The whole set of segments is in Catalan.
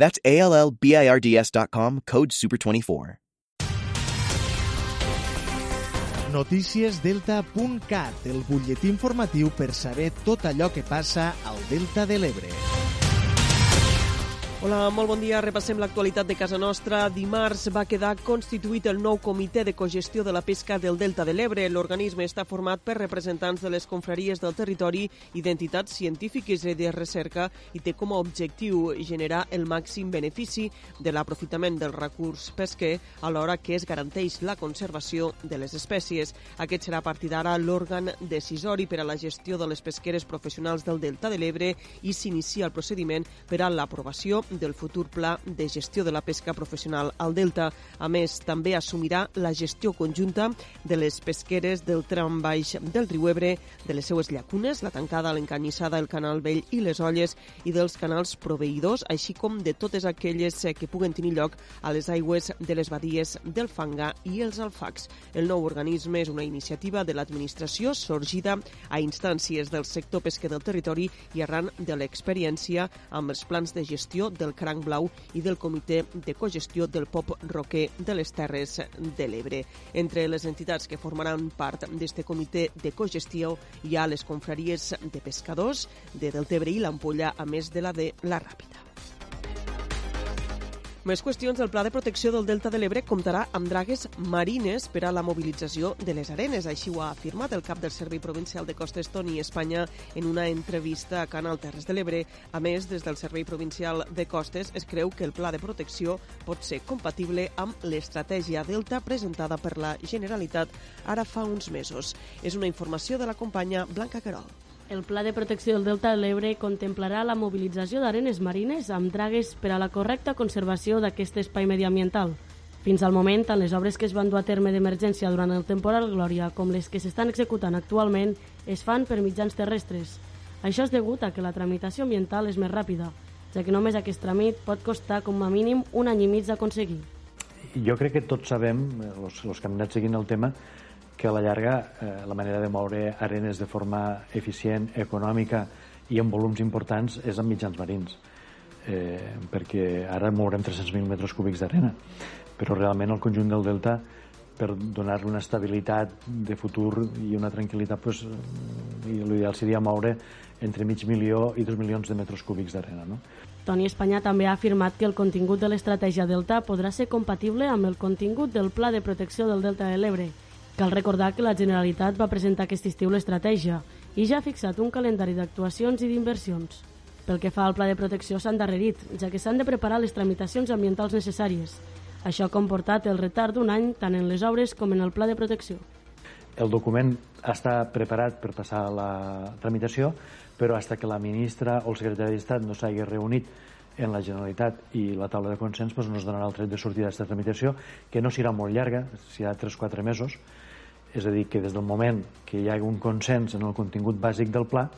That's A L L B I R D S.com, code SUPER24. Noticiesdelta.cat, el butlletí informatiu per saber tot allò que passa al Delta de l'Ebre. Hola, molt bon dia. Repassem l'actualitat de casa nostra. Dimarts va quedar constituït el nou comitè de cogestió de la pesca del Delta de l'Ebre. L'organisme està format per representants de les confraries del territori i d'entitats científiques i de recerca i té com a objectiu generar el màxim benefici de l'aprofitament del recurs pesquer alhora que es garanteix la conservació de les espècies. Aquest serà a partir d'ara l'òrgan decisori per a la gestió de les pesqueres professionals del Delta de l'Ebre i s'inicia el procediment per a l'aprovació del futur pla de gestió de la pesca professional al Delta. A més, també assumirà la gestió conjunta de les pesqueres del tram baix del riu Ebre, de les seues llacunes, la tancada, l'encanyissada, el canal vell i les olles, i dels canals proveïdors, així com de totes aquelles eh, que puguen tenir lloc a les aigües de les badies del Fangar i els alfacs. El nou organisme és una iniciativa de l'administració sorgida a instàncies del sector pesquer del territori i arran de l'experiència amb els plans de gestió del Cranc Blau i del Comitè de Cogestió del Pop Roquer de les Terres de l'Ebre. Entre les entitats que formaran part d'este comitè de cogestió hi ha les confraries de pescadors de Deltebre i l'Ampolla, a més de la de la Ràpida. Més qüestions. El Pla de Protecció del Delta de l'Ebre comptarà amb dragues marines per a la mobilització de les arenes. Així ho ha afirmat el cap del Servei Provincial de Costes Toni Espanya en una entrevista a Canal Terres de l'Ebre. A més, des del Servei Provincial de Costes es creu que el pla de protecció pot ser compatible amb l'estratègia Delta presentada per la Generalitat ara fa uns mesos. És una informació de la companya Blanca Carol. El Pla de Protecció del Delta de l'Ebre contemplarà la mobilització d'arenes marines amb dragues per a la correcta conservació d'aquest espai mediambiental. Fins al moment, tant les obres que es van dur a terme d'emergència durant el temporal Glòria com les que s'estan executant actualment es fan per mitjans terrestres. Això és degut a que la tramitació ambiental és més ràpida, ja que només aquest tràmit pot costar com a mínim un any i mig d'aconseguir. Jo crec que tots sabem, els, els que hem anat seguint el tema, que a la llarga eh, la manera de moure arenes de forma eficient, econòmica i amb volums importants és amb mitjans marins. Eh, perquè ara mourem 300.000 metres cúbics d'arena, però realment el conjunt del delta per donar-li una estabilitat de futur i una tranquil·litat, pues, l'ideal seria moure entre mig milió i dos milions de metres cúbics d'arena. No? Toni Espanya també ha afirmat que el contingut de l'estratègia Delta podrà ser compatible amb el contingut del Pla de Protecció del Delta de l'Ebre Cal recordar que la Generalitat va presentar aquest estiu l'estratègia i ja ha fixat un calendari d'actuacions i d'inversions. Pel que fa al pla de protecció s'han darrerit, ja que s'han de preparar les tramitacions ambientals necessàries. Això ha comportat el retard d'un any tant en les obres com en el pla de protecció. El document està preparat per passar la tramitació, però fins que la ministra o el secretari d'Estat no s'hagi reunit en la Generalitat i la taula de consens doncs, no es donarà el tret de sortida d'aquesta tramitació, que no serà molt llarga, serà 3-4 mesos, és a dir, que des del moment que hi ha un consens en el contingut bàsic del pla,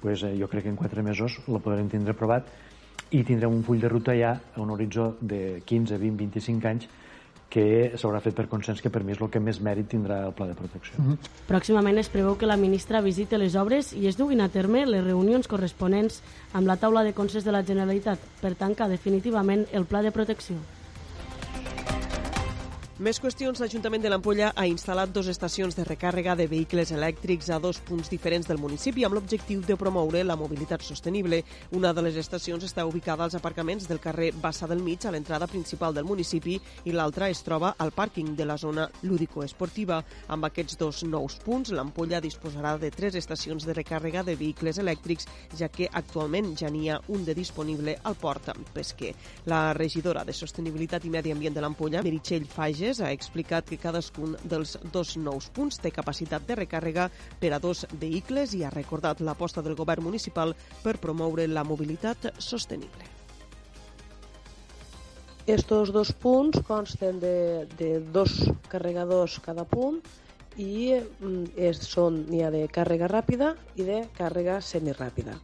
pues, eh, jo crec que en quatre mesos la podrem tindre aprovat i tindrem un full de ruta ja a un horitzó de 15, 20, 25 anys que s'haurà fet per consens que per mi és el que més mèrit tindrà el pla de protecció. Mm -hmm. Pròximament es preveu que la ministra visiti les obres i es duguin a terme les reunions corresponents amb la taula de consens de la Generalitat per tancar definitivament el pla de protecció. Més qüestions. L'Ajuntament de l'Ampolla ha instal·lat dues estacions de recàrrega de vehicles elèctrics a dos punts diferents del municipi amb l'objectiu de promoure la mobilitat sostenible. Una de les estacions està ubicada als aparcaments del carrer Bassa del Mig, a l'entrada principal del municipi, i l'altra es troba al pàrquing de la zona lúdico-esportiva. Amb aquests dos nous punts, l'Ampolla disposarà de tres estacions de recàrrega de vehicles elèctrics, ja que actualment ja n'hi ha un de disponible al port pesquer. La regidora de Sostenibilitat i Medi Ambient de l'Ampolla, Meritxell Fages, Aragonès ha explicat que cadascun dels dos nous punts té capacitat de recàrrega per a dos vehicles i ha recordat l'aposta del govern municipal per promoure la mobilitat sostenible. Estos dos punts consten de, de dos carregadors cada punt i mm, és, són n'hi ha de càrrega ràpida i de càrrega semiràpida.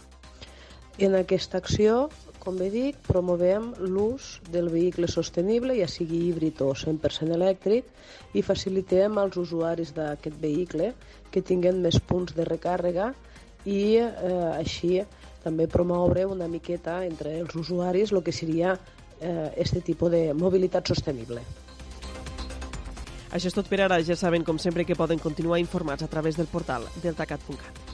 En aquesta acció, com bé dic, promovem l'ús del vehicle sostenible, ja sigui híbrid o 100% elèctric, i facilitem als usuaris d'aquest vehicle que tinguen més punts de recàrrega i eh, així també promoure una miqueta entre els usuaris el que seria eh, este tipus de mobilitat sostenible. Això és tot per ara. Ja saben, com sempre, que poden continuar informats a través del portal deltacat.cat.